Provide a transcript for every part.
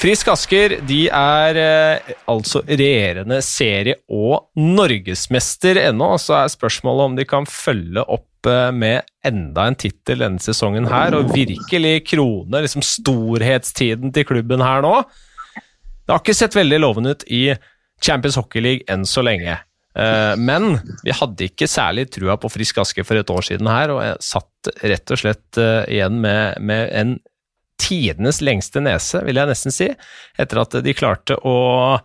Frisk Asker de er eh, altså regjerende serie- og norgesmester ennå. Så er spørsmålet om de kan følge opp eh, med enda en tittel denne sesongen her, og virkelig krone liksom storhetstiden til klubben her nå. Det har ikke sett veldig lovende ut i Champions Hockey League enn så lenge. Eh, men vi hadde ikke særlig trua på Frisk Asker for et år siden her, og jeg satt rett og slett eh, igjen med, med en tidenes lengste nese, vil jeg nesten si, etter at de klarte å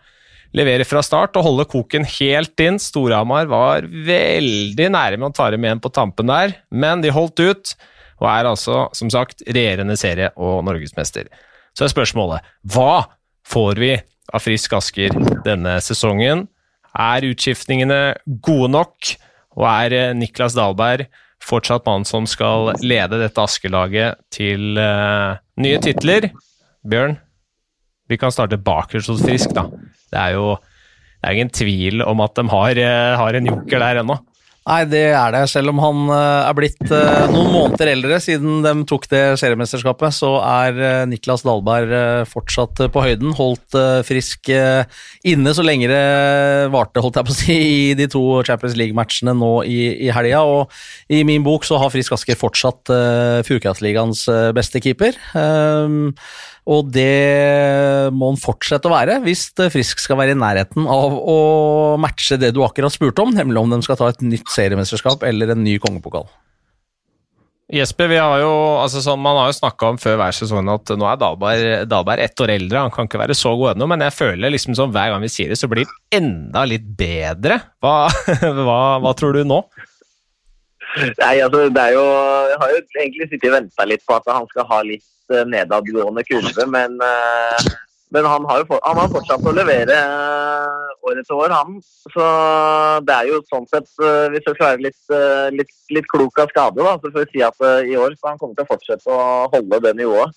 levere fra start og holde koken helt inn. Storhamar var veldig nære med å ta dem igjen på tampen der, men de holdt ut, og er altså, som sagt, regjerende serie- og norgesmester. Så er spørsmålet hva får vi av Frisk Asker denne sesongen? Er utskiftningene gode nok, og er Niklas Dahlberg fortsatt mannen som skal lede dette Asker-laget til uh, nye titler? Bjørn, vi kan starte bakerst hos Frisk, da. Det er jo det er ingen tvil om at de har, uh, har en joker der ennå. Nei, det er det. Selv om han er blitt noen måneder eldre siden de tok det seriemesterskapet, så er Niklas Dahlberg fortsatt på høyden. Holdt frisk inne så lenge det varte, holdt jeg på å si, i de to Champions League-matchene nå i, i helga. Og i min bok så har Frisk Asker fortsatt Fjordkraftligaens beste keeper. Um, og det må han fortsette å være hvis Frisk skal være i nærheten av å matche det du akkurat spurte om, nemlig om de skal ta et nytt seriemesterskap eller en ny kongepokal. Jesper, vi har jo, altså sånn, man har jo snakka om før hver sesong at nå er Dalberg, Dalberg ett år eldre, han kan ikke være så god ennå, men jeg føler liksom sånn hver gang vi sier det, så blir det enda litt bedre. Hva, hva, hva tror du nå? Nei, altså det er jo Jeg har jo egentlig sittet og venta litt på at han skal ha litt nedadgående kurve, men, men han, har jo han har fortsatt å levere år etter år, han. Så det er jo sånn sett Hvis du skal være litt, litt, litt klok av skade, da, så får vi si at i år så han kommer til å fortsette å holde det nivået.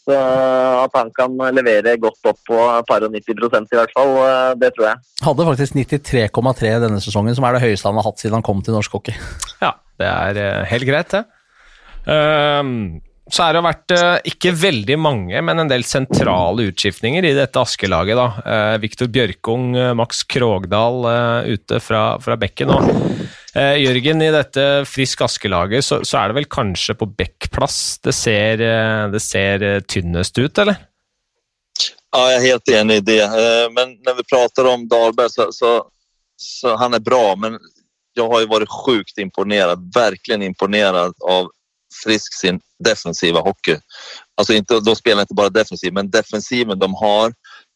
Så at han kan levere godt opp på par og 90% i hvert fall, det tror jeg. Hadde faktisk 93,3 denne sesongen, som er det høyeste han har hatt siden han kom til norsk hockey. Ja, det er helt greit, det. Um, så er det vært uh, ikke veldig mange, men en del sentrale utskiftninger i dette Askelaget. da. Uh, Viktor Bjørkung, uh, Max Krogdal ute fra, fra bekken. og Jørgen, i dette Frisk Askelaget så, så, er det vel kanskje på Bekkplass det ser, det ser tynnest ut, eller? Ja, jeg er helt enig i det. Men når vi prater om Dahlberg, så, så, så han er bra. Men jeg har jo vært sjukt imponert, virkelig imponert av Frisk sin defensiva hockey. Alltså inte, de spelar inte bara defensiv, men defensiven de har.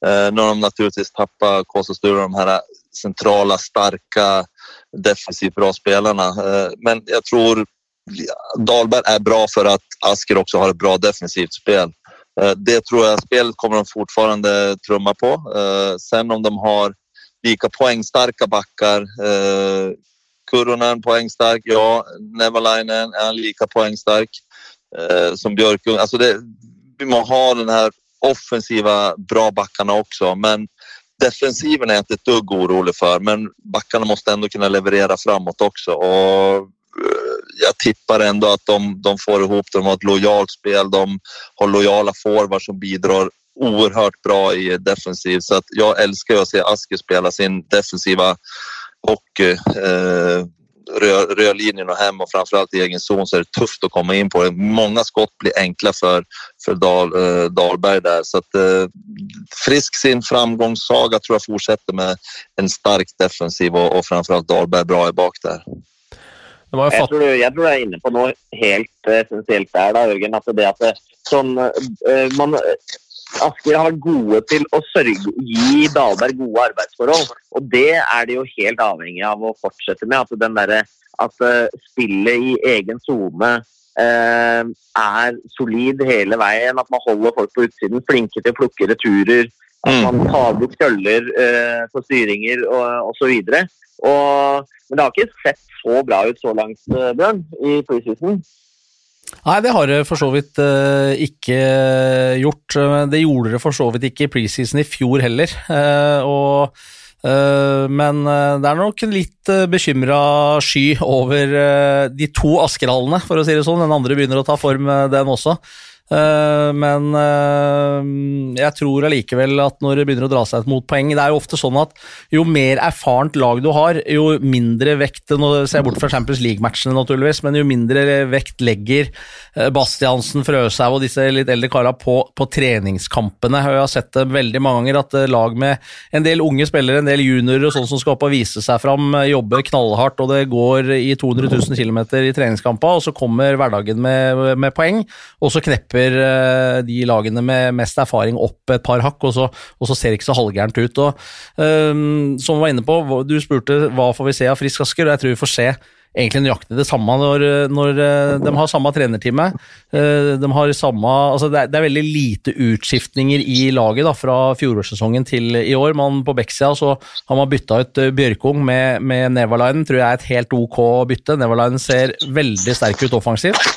Eh, när de naturligtvis tappar Sture, de här centrala, starka, defensivt bra spelarna. Eh, men jag tror Dahlberg är bra för att Asker också har ett bra defensivt spel. Eh, det tror jag spelet kommer de fortfarande trumma på. Eh, sen om de har lika poängstarka backar eh, en poängstark, ja. Neverlinen är han lika poängstark eh, som Bjørkung Alltså det, vi må ha den här offensiva bra backarna också, men defensiven är jag inte ett dugg orolig för. Men backarna måste ändå kunna leverera framåt också. Och jeg tippar ändå att de, de får ihop. De har ett lojalt spel. De har lojala forwards som bidrar oerhört bra i defensiv. Så att jag älskar att se Asker spela sin defensiva hockey. Eh, rör, rör linjerna hem och framförallt i egen zon så är det tufft att komma in på det. Många skott blir enkla för, för Dal, eh, Dahlberg där. Så att, eh, Frisk sin framgångssaga tror jag fortsätter med en stark defensiv och, och framförallt Dahlberg bra i bak där. Jeg tror, jeg tror du er inne på noe helt essensielt der, da, Jørgen. At det at det, sånn, man, Asker har vært gode til å sørge, gi Dahlberg gode arbeidsforhold. Og det er de jo helt avhengig av å fortsette med. At, den der, at spillet i egen sone eh, er solid hele veien. At man holder folk på utsiden, flinke til å plukke returer. At man tar bort køller eh, for styringer og osv. Men det har ikke sett så bra ut så langt, Bjørn, i preseason. Nei, det har det for så vidt uh, ikke gjort. Det gjorde det for så vidt ikke i preseason i fjor heller. Uh, og, uh, men det er nok en litt uh, bekymra sky over de to Askerhallene, for å si det sånn. Den andre begynner å ta form, den også. Uh, men uh, jeg tror allikevel at når det begynner å dra seg mot poeng Det er jo ofte sånn at jo mer erfarent lag du har, jo mindre vekt Nå ser jeg bort fra Champions League-matchene, naturligvis, men jo mindre vekt legger uh, Bastiansen, Frøshaug og disse litt eldre karene på, på, treningskampene. Jeg har sett det veldig mange ganger at lag med en del unge spillere, en del juniorer og sånn som skal opp og vise seg fram, jobber knallhardt, og det går i 200 000 km i treningskamper, og så kommer hverdagen med, med poeng, og så knepper hopper eh, de lagene med mest erfaring opp et par hakk, og så, og så ser det ikke så halvgærent ut. Og, um, som vi var inne på, Du spurte hva får vi se av Frisk Asker, og jeg tror vi får se egentlig nøyaktig det samme når, når eh, de har samme trenerteam. De har samme, altså det, er, det er veldig lite utskiftninger i laget da, fra fjorårssesongen til i år. Man, på Bekksida så har man bytta ut Bjørkung med, med Neverlinen, tror jeg er et helt ok bytte. Neverline ser veldig sterk ut offensivt.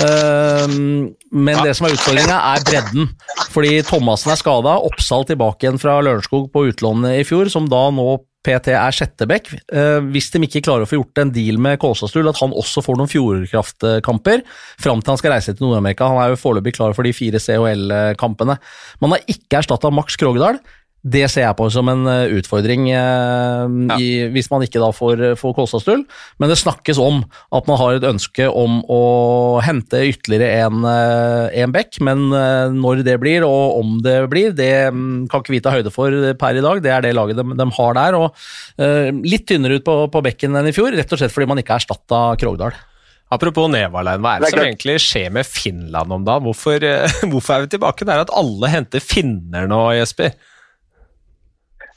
Ehm, men det som er utfordringa, er bredden. Fordi Thomassen er skada. Oppsal tilbake igjen fra Lørenskog på utlånet i fjor, som da nå PT er sjettebekk. Ehm, hvis de ikke klarer å få gjort en deal med Kåsastul, at han også får noen Fjordkraftkamper fram til han skal reise til Nord-Amerika. Han er jo foreløpig klar for de fire CHL-kampene. Man har ikke erstatta Max Krogdal. Det ser jeg på som en eh, utfordring eh, ja. i, hvis man ikke da får, får Kolstadstull. Men det snakkes om at man har et ønske om å hente ytterligere en, eh, en bekk. Men eh, når det blir, og om det blir, det mm, kan ikke vi ta høyde for per i dag. Det er det laget de, de har der. og eh, Litt tynnere ut på, på, bekken enn i fjor, rett og slett fordi man ikke har erstatta Krogdal. Apropos Nevaland, hva er det, det er som egentlig skjer med Finland om dagen? Hvorfor, hvorfor, er vi tilbake der at alle henter finner nå, Jesper?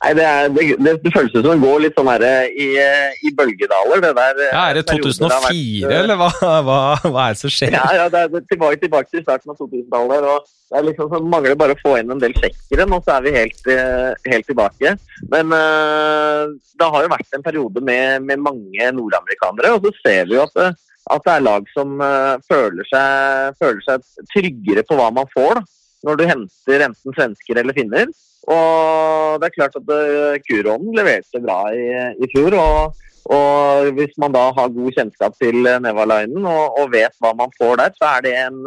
Nei, det, er, det, det, det, føles som det går litt sånn her eh, i, eh, i bølgedaler. Det der, ja, Er det 2004, vært, eh, eller hva, hva, hva, er det som skjer? Ja, ja det er tilbake, tilbake til starten av 2000-tallet. og det er liksom så mangler bare å få inn en del sjekkere, nå så er vi helt, helt tilbake. Men uh, det har jo vært en periode med, med mange nordamerikanere, og så ser vi jo at, at det er lag som uh, føler, seg, føler, seg, tryggere på hva man får da, når du henter enten svensker eller finner. Og det er klart at Kuroen Kurånen leverte bra i, i fjor. Og, og, hvis man da har god kjennskap til Nevalainen og, og, vet hva man får der, så er det en,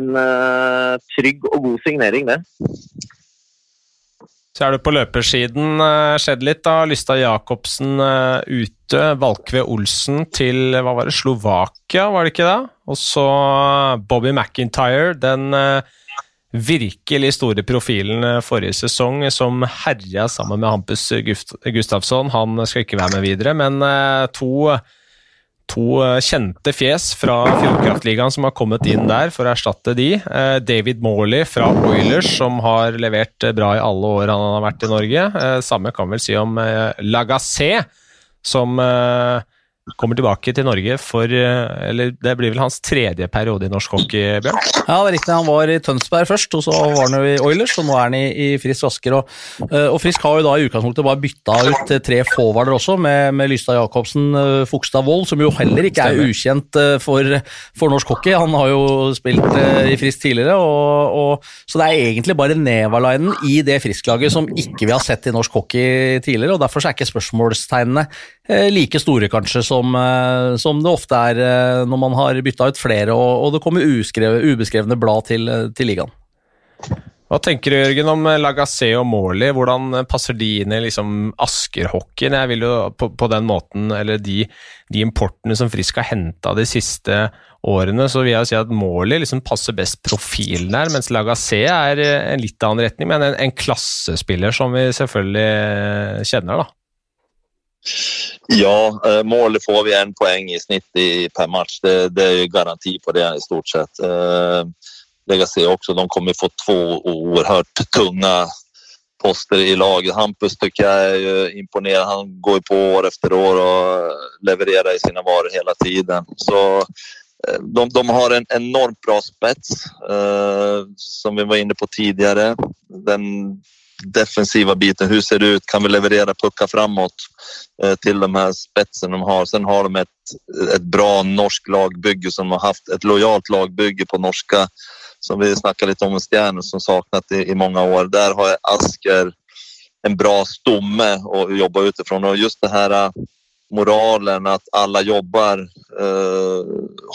en uh, trygg og god signering, det. Så er det på løpersiden uh, skjedd litt, da. Lystad Jacobsen uh, ute. Valkve Olsen til hva var det, Slovakia, var det ikke det? Og så Bobby McIntyre. Den uh, virkelig store profilen eh, forrige sesong, som herja sammen med Hampus Gustafsson. Han skal ikke være med videre, men eh, to, to eh, kjente fjes fra Fjordkraftligaen som har kommet inn der for å erstatte de. David Morley fra Oilers, som har levert bra i alle år han har vært i Norge. Samme kan vel si om Lagassé, som kommer tilbake til Norge for eh, Eller det blir vel hans tredje periode i norsk hockey, Bjørn? Ja, det er riktig. Han var i Tønsberg først, og så var han jo i Oilers, og nå er han i, i Frisk Asker. Og, eh, og, Frisk har jo da i utgangspunktet bare bytta ut tre forwarder også, med, med Lystad Jacobsen, eh, Fogstad Wold, som jo heller ikke er ukjent for, for, norsk hockey. Han har jo spilt i Frisk tidligere, og, og, så det er egentlig bare Nevalainen i det Frisk-laget som ikke vi har sett i norsk hockey tidligere, og derfor er ikke spørsmålstegnene like store, kanskje, som som, eh, det ofte er eh, når man har bytta ut flere og, og det kommer uskrevet, ubeskrevne blad til, til ligaen. Hva tenker du Jørgen om Lagassé og Morley? Hvordan passer de inn i liksom Asker-hockeyen? Jeg vil jo på, på, den måten, eller de, de importene som Frisk har henta de siste årene, så vil jeg si at Morley liksom passer best profilen der, mens Lagassé er en litt annen retning, men en, en klassespiller som vi selvfølgelig kjenner, da. Ja, eh, målet får vi en poäng i snitt i, per match. Det, det är garanti på det i stort sett. Eh, Lägga se också, de kommer få två oerhört tunga poster i laget. Hampus tycker jag är imponerad. Han går på år efter år och levererar i sina varor hela tiden. Så eh, de, de har en enormt bra spets eh, som vi var inne på tidigare. Den defensiva biten. Hur ser det ut? Kan vi leverera puckar framåt eh, till de här spetsen de har? Sen har de ett, ett bra norsk lagbygge som har haft ett lojalt lagbygge på norska som vi snackade lite om Stjärnor som saknat i, i många år. Där har Asker en bra stomme att jobba utifrån och just det här moralen, att alla jobbar eh,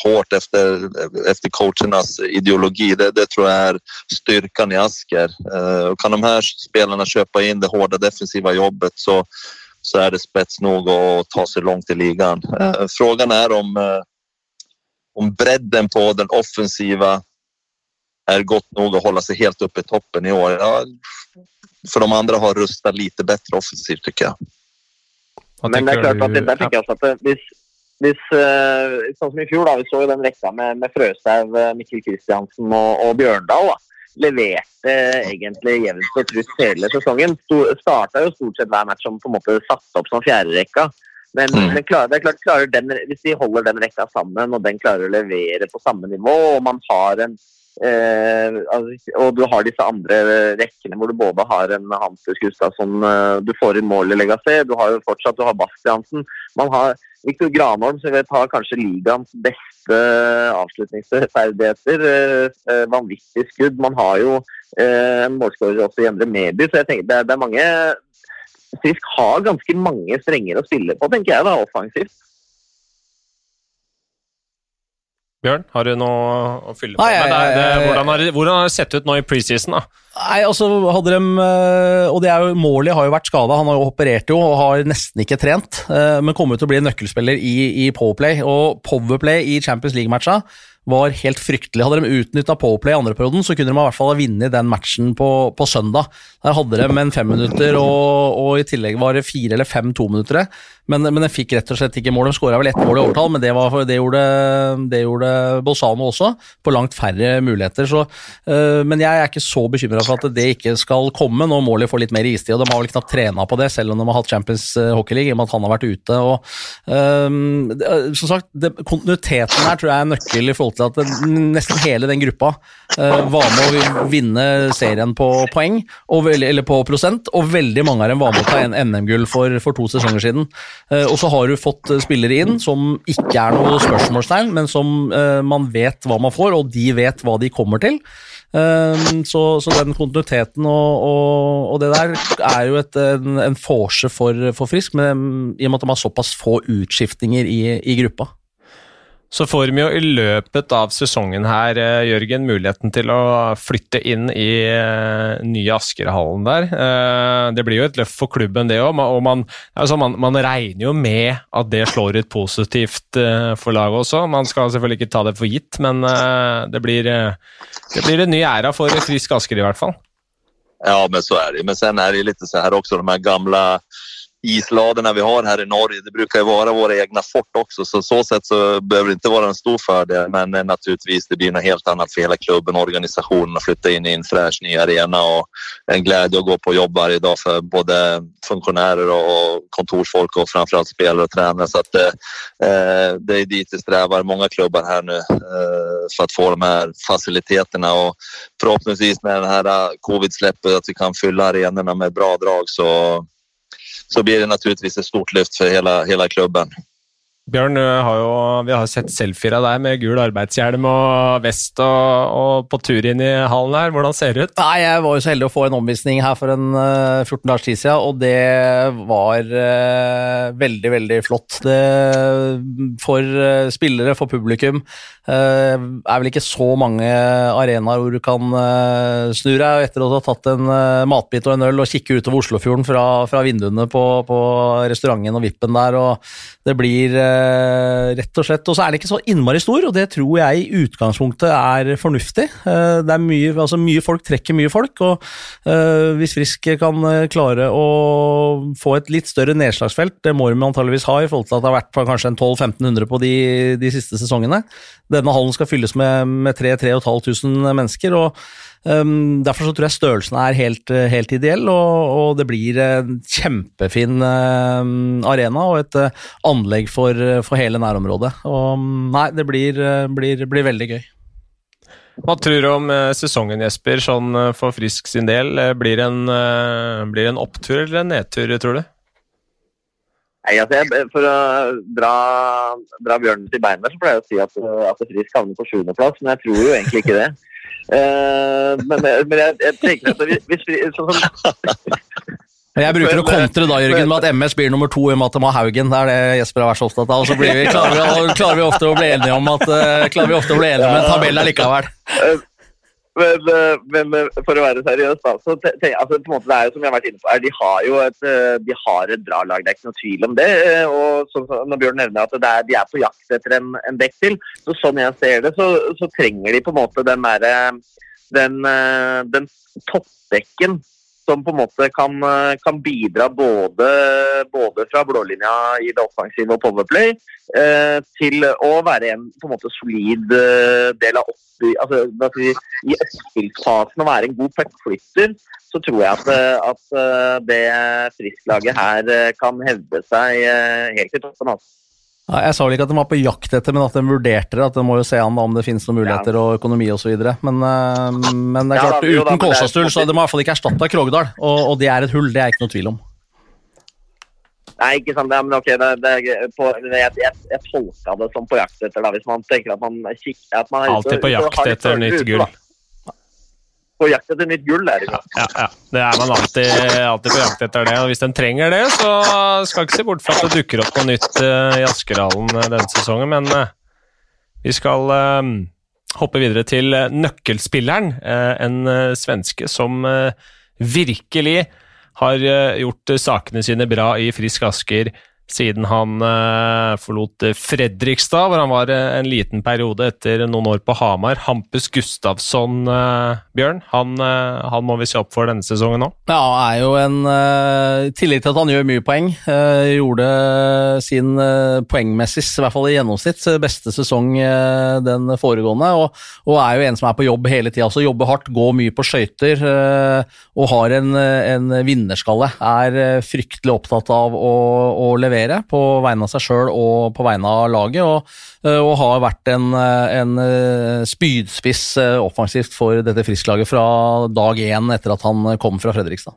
hårt efter, efter coachernas ideologi. Det, det, tror jag är styrkan i Asker. Eh, och kan de här spelarna köpa in det hårda defensiva jobbet så, så är det spets nog att ta sig långt i ligan. Eh, frågan är om, eh, om bredden på den offensiva är gott nog att hålla sig helt uppe i toppen i år. Ja, för de andra har rustat lite bättre offensivt tycker jag. Men det er klart at der tenker jeg også at hvis, hvis Sånn som i fjor, da, vi så jo den rekka med, med Frøshaug, Mikkel Kristiansen og, og Bjørndal. da, Leverte egentlig jevnt og trutt hele sesongen. Starta jo stort sett hver match som på en måte satte opp som fjerderekka. Men mm. det, klarer, det er klart, klarer den, hvis de holder den rekka sammen, og den klarer å levere på samme nivå, og man har en Eh, altså, og du har disse andre rekkene hvor du både har en Hampus Gustavsson eh, Du får inn mål i Legacy, du har jo fortsatt du har Bastiansen. Man har Viktor Granholm, som vet har kanskje ligaens beste avslutningsferdigheter. Eh, eh, vanvittig skudd. Man har jo eh, målskårer også i Endre Medby, så jeg tenker det, det er mange Frisk har ganske mange strenger å spille på, tenker jeg, da, offensivt. Bjørn, har du noe å fylle på Nei, med? Det, det, hvordan, har, hvordan, har, det sett ut nå i preseason? da? Nei, altså hadde de, eh, og det er jo, Morley har jo vært skada, han har jo operert jo og har nesten ikke trent. Eh, men kommer til å bli en nøkkelspiller i, i Powerplay. Og Powerplay i Champions League-matcha var helt fryktelig. Hadde de utnytta Powerplay i andre perioden, så kunne de i hvert fall ha vunnet den matchen på, på, søndag. Der hadde de en femminutter, og, og i tillegg var det fire eller fem tominuttere. Men, men de fikk rett og slett ikke mål. De skåra vel ett mål i overtall, men det, var, det, gjorde, det gjorde Bolzano også, på langt færre muligheter. Så, øh, men jeg er ikke så bekymra for at det ikke skal komme når målet får litt mer istid. og De har vel knapt trena på det, selv om de har hatt Champions eh, Hockey League, i og med at han har vært ute. og øh, Som sagt, det, kontinuiteten her tror jeg er nøkkel i forhold til at nesten hele den gruppa øh, var med å vinne serien på poeng, eller på prosent, og veldig mange av dem var med å ta en NM-gull for, for to sesonger siden. Eh, og så har du fått eh, spillere inn som ikke er noe spørsmålstegn, men som eh, man vet hva man får, og de vet hva de kommer til. Så, så den kontinuiteten og, og, og, det der er jo et, en, en forse for, for Frisk, men, i og med at de har såpass få utskiftninger i, i gruppa. Så får vi jo i løpet av sesongen her, eh, Jørgen, muligheten til å flytte inn i uh, nye Askerhallen der. Uh, det blir jo et løft for klubben, det òg. Og man, altså man, man, regner jo med at det slår ut positivt for laget også. Man skal selvfølgelig ikke ta det for gitt, men det blir, det, blir, en ny æra for Frisk Asker i hvert fall. Ja, men så er det. Men sen er det litt så her også, de her gamle isladerna vi har här i Norge. Det brukar ju vara våra egna fort också så så sätt så behöver det inte vara en stor fördel men naturligtvis det blir något helt annat för hela klubben och organisationen att flytta in i en fräsch ny arena och en glädje att gå på jobb varje dag för både funktionärer och kontorsfolk och framförallt spelare och tränare så att eh, det är dit det strävar många klubbar här nu eh, för att få de här faciliteterna och förhoppningsvis med den här covid-släppet att vi kan fylla arenorna med bra drag så så blir det naturligvis et stort løft for hele, hele klubben. Bjørn, har jo, vi har sett selfier av deg med gul arbeidshjelm og vest og, og, på tur inn i hallen her. Hvordan ser det ut? Nei, Jeg var jo så heldig å få en omvisning her for en uh, eh, 14 dagers tid siden, og det var uh, veldig, veldig flott. Det, for uh, spillere, for publikum, er vel ikke så mange arenaer hvor du kan snu deg etter å ha tatt en matbit og en øl og kikke utover Oslofjorden fra, fra vinduene på, på restauranten og Vippen der. og Det blir Eh, rett og slett. Og så er den ikke så innmari stor, og det tror jeg i utgangspunktet er fornuftig. Eh, det er mye, altså mye folk trekker mye folk, og eh, hvis Frisk kan klare å få et litt større nedslagsfelt, det må de antageligvis ha i forhold til at det har vært kanskje en 1200-1500 på de, de, siste sesongene. Denne hallen skal fylles med, med 3500 mennesker. og Um, derfor så tror jeg størrelsen er helt, helt ideell, og, og, det blir en kjempefin uh, arena og et uh, anlegg for, for, hele nærområdet. Og, nei, det blir, blir, blir, veldig gøy. Hva tror du om sesongen, Jesper, sånn for Frisk sin del? Blir det en, blir en opptur eller en nedtur, tror du? Nei, altså jeg, For å dra, dra bjørnen til beinet, så pleier jeg å si at, at Frisk havner på sjuendeplass, men jeg tror jo egentlig ikke det. Uh, men, men jeg, jeg, tenker at hvis, vi sånn Jeg bruker å kontre da, Jørgen, med at MS blir nummer to i og med at de har Haugen. Det er det Jesper har vært så opptatt av. Og så vi, klarer, vi, klarer, vi, ofte å bli enige om at, klarer vi ofte å bli enige om en tabell allikevel. Men, men, for å være seriøs, da, så tenk, altså, på en måte, det er jo som jeg har vært inne på, de har jo et, de har et bra lag, det er ikke noe tvil om det. og så, Når Bjørn nevner at er, de er på jakt etter en, en dekk til, så sånn jeg ser det, så, så trenger de på en måte den derre den, den toppdekken som på en måte kan, kan bidra både, både, fra blålinja i det offensive og Powerplay eh, til å være en på en måte solid eh, del av oppi, altså, si, I oppspillsfasen å være en god puckflytter, så tror jeg at, at eh, det Frisk-laget her eh, kan hevde seg helt i toppen. Altså. Ja, jeg sa vel ikke at de var på jakt etter, men at de vurderte det. At de må jo se an om det finnes noen muligheter ja. og økonomi osv. Men, uh, men det er klart, ja, uten Kåsastul så de hvert fall ikke erstatta Krogdal. Og, og, det er et hull, det er ikke noe tvil om. Nei, ikke sant. Det, men ok, det, det, på, jeg, jeg, jeg tolka det som på jakt etter, da, hvis man tenker at man kikker at man er Alltid på jakt etter nytt gull. Da på jakt etter nytt gull der. Ja, ja, ja, Det er man alltid, alltid, på jakt etter det. og Hvis den trenger det, så skal ikke se bort fra at det dukker opp noe nytt uh, i Askerhallen uh, denne sesongen. Men uh, vi skal hoppe videre til nøkkelspilleren. en svenske som virkelig har gjort sakene sine bra i Frisk Asker siden han uh, forlot Fredrikstad, hvor han var uh, en liten periode etter noen år på Hamar. Hampus Gustavsson, uh, Bjørn, han, han, må vi se opp for denne sesongen nå? Ja, er jo en I tillegg til at han gjør mye poeng, gjorde sin poengmessig, i hvert fall i gjennomsnitt, beste sesong den foregående, og, og, er jo en som er på jobb hele tida. Jobber hardt, går mye på skøyter og har en, en vinnerskalle. Er fryktelig opptatt av å, å levere levere på vegne av seg sjøl og på vegne av laget. Og, eh, og har vært en, eh, en eh, spydspiss offensivt for dette Frisk-laget fra dag én etter at han kom fra Fredrikstad.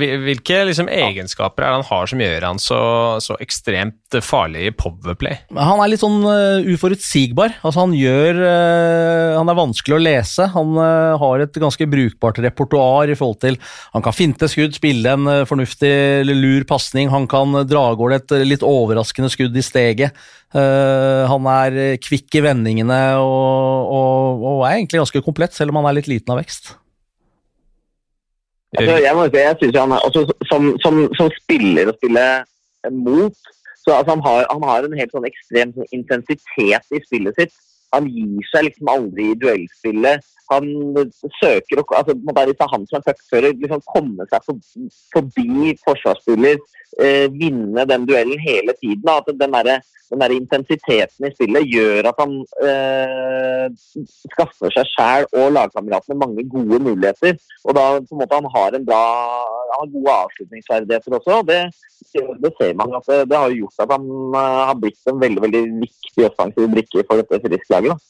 Hvilke liksom, egenskaper er det han har som gjør han så, så ekstremt farlig i powerplay? Han er litt sånn uh, uforutsigbar. Altså, han gjør uh, Han er vanskelig å lese. Han uh, har et ganske brukbart repertoar i forhold til Han kan finte skudd, spille en fornuftig lur pasning. Han kan dra av gårde et litt overraskende skudd i steget. han er kvikk i vendingene og, og, og er egentlig ganske komplett, selv om han er litt liten av vekst. Altså, jeg må si, jeg synes han er, også, som, som, som, spiller og spiller mot så altså, han, har, han, har, en helt sånn ekstrem sånn, intensitet i spillet sitt. Han gir seg liksom aldri i duellspillet. Han søker å altså, det er han som er puckfører, liksom komme seg forbi forsvarsspiller, eh, vinne den duellen hele tiden. At den der, den der intensiteten i spillet gjør at han eh, skaffer seg sjæl og lagkameratene mange gode muligheter. Og da på en måte han har en bra har gode avslutningsferdigheter også. Det, det ser man at det, det, har gjort at han uh, har blitt en veldig veldig viktig offensiv brikke for dette Frisk-laget.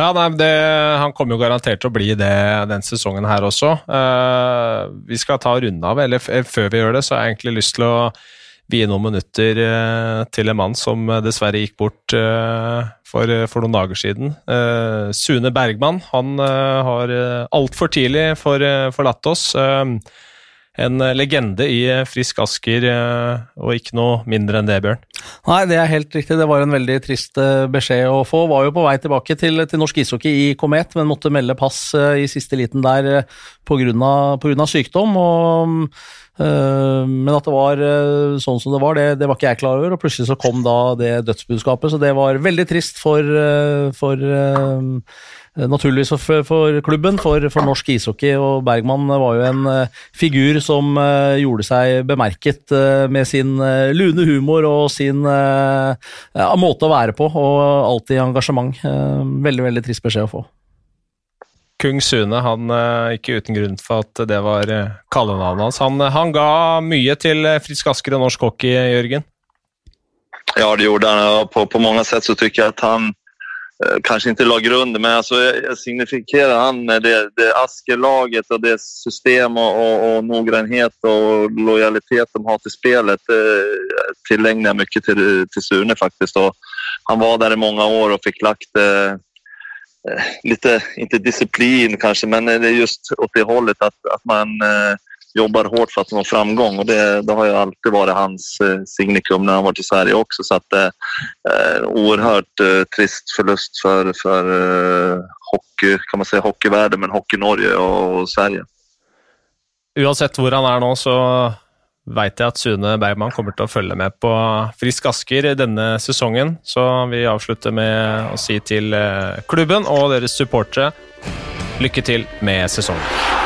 Ja, nei, det, Han kommer jo garantert til å bli det den sesongen her også. Uh, vi skal ta runde av, eller før vi gjør det, så har jeg egentlig lyst til å vie noen minutter uh, til en mann som dessverre gikk bort uh, for, for, noen dager siden. Sune Bergman han har altfor tidlig forlatt oss. En legende i Frisk Asker, og ikke noe mindre enn det, Bjørn. Nei, det er helt riktig. Det var en veldig trist beskjed å få. Var jo på vei tilbake til, til norsk ishockey i Komet, men måtte melde pass i siste liten der pga. sykdom. og Eh, men at det var eh, sånn som det var, det, det, var ikke jeg klar over. Og plutselig så kom da det dødsbudskapet, så det var veldig trist for, eh, for Naturligvis for, for klubben, for, for, norsk ishockey. Og Bergman var jo en figur som gjorde seg bemerket med sin lune humor og sin ja, måte å være på, og alltid engasjement. Veldig, veldig trist beskjed å få. Kung Sune, han eh, ikke uten grunn for at det var eh, kallenavnet hans. Han, han, ga mye til eh, Frisk Asker og norsk hockey, Jørgen? Ja, det gjorde han. På, på mange sett så syns jeg at han kanskje ikke lager under, men altså, jeg signifikerer han med det, det Asker-laget og det system og, og, og noggrannhet og lojalitet de har til spillet. Tillegner jeg mye til, til Sune, faktisk. Og han var der i mange år og fikk lagt lite, inte disciplin kanske, men det är just åt det hållet att, att man eh, jobbar hårt för att nå framgång och det, det har ju alltid varit hans eh, signikum när han varit i Sverige också. Så att, eh, oerhört eh, trist förlust för, för eh, hockey, kan man säga hockeyvärlden, men Hockey-Norge och, och Sverige. Uansett hvor han er nå, så veit jeg at Sune Bergman kommer til å følge med på Frisk Asker denne sesongen. Så vi avslutter med å si til eh, klubben og deres supportere lykke til med sesongen.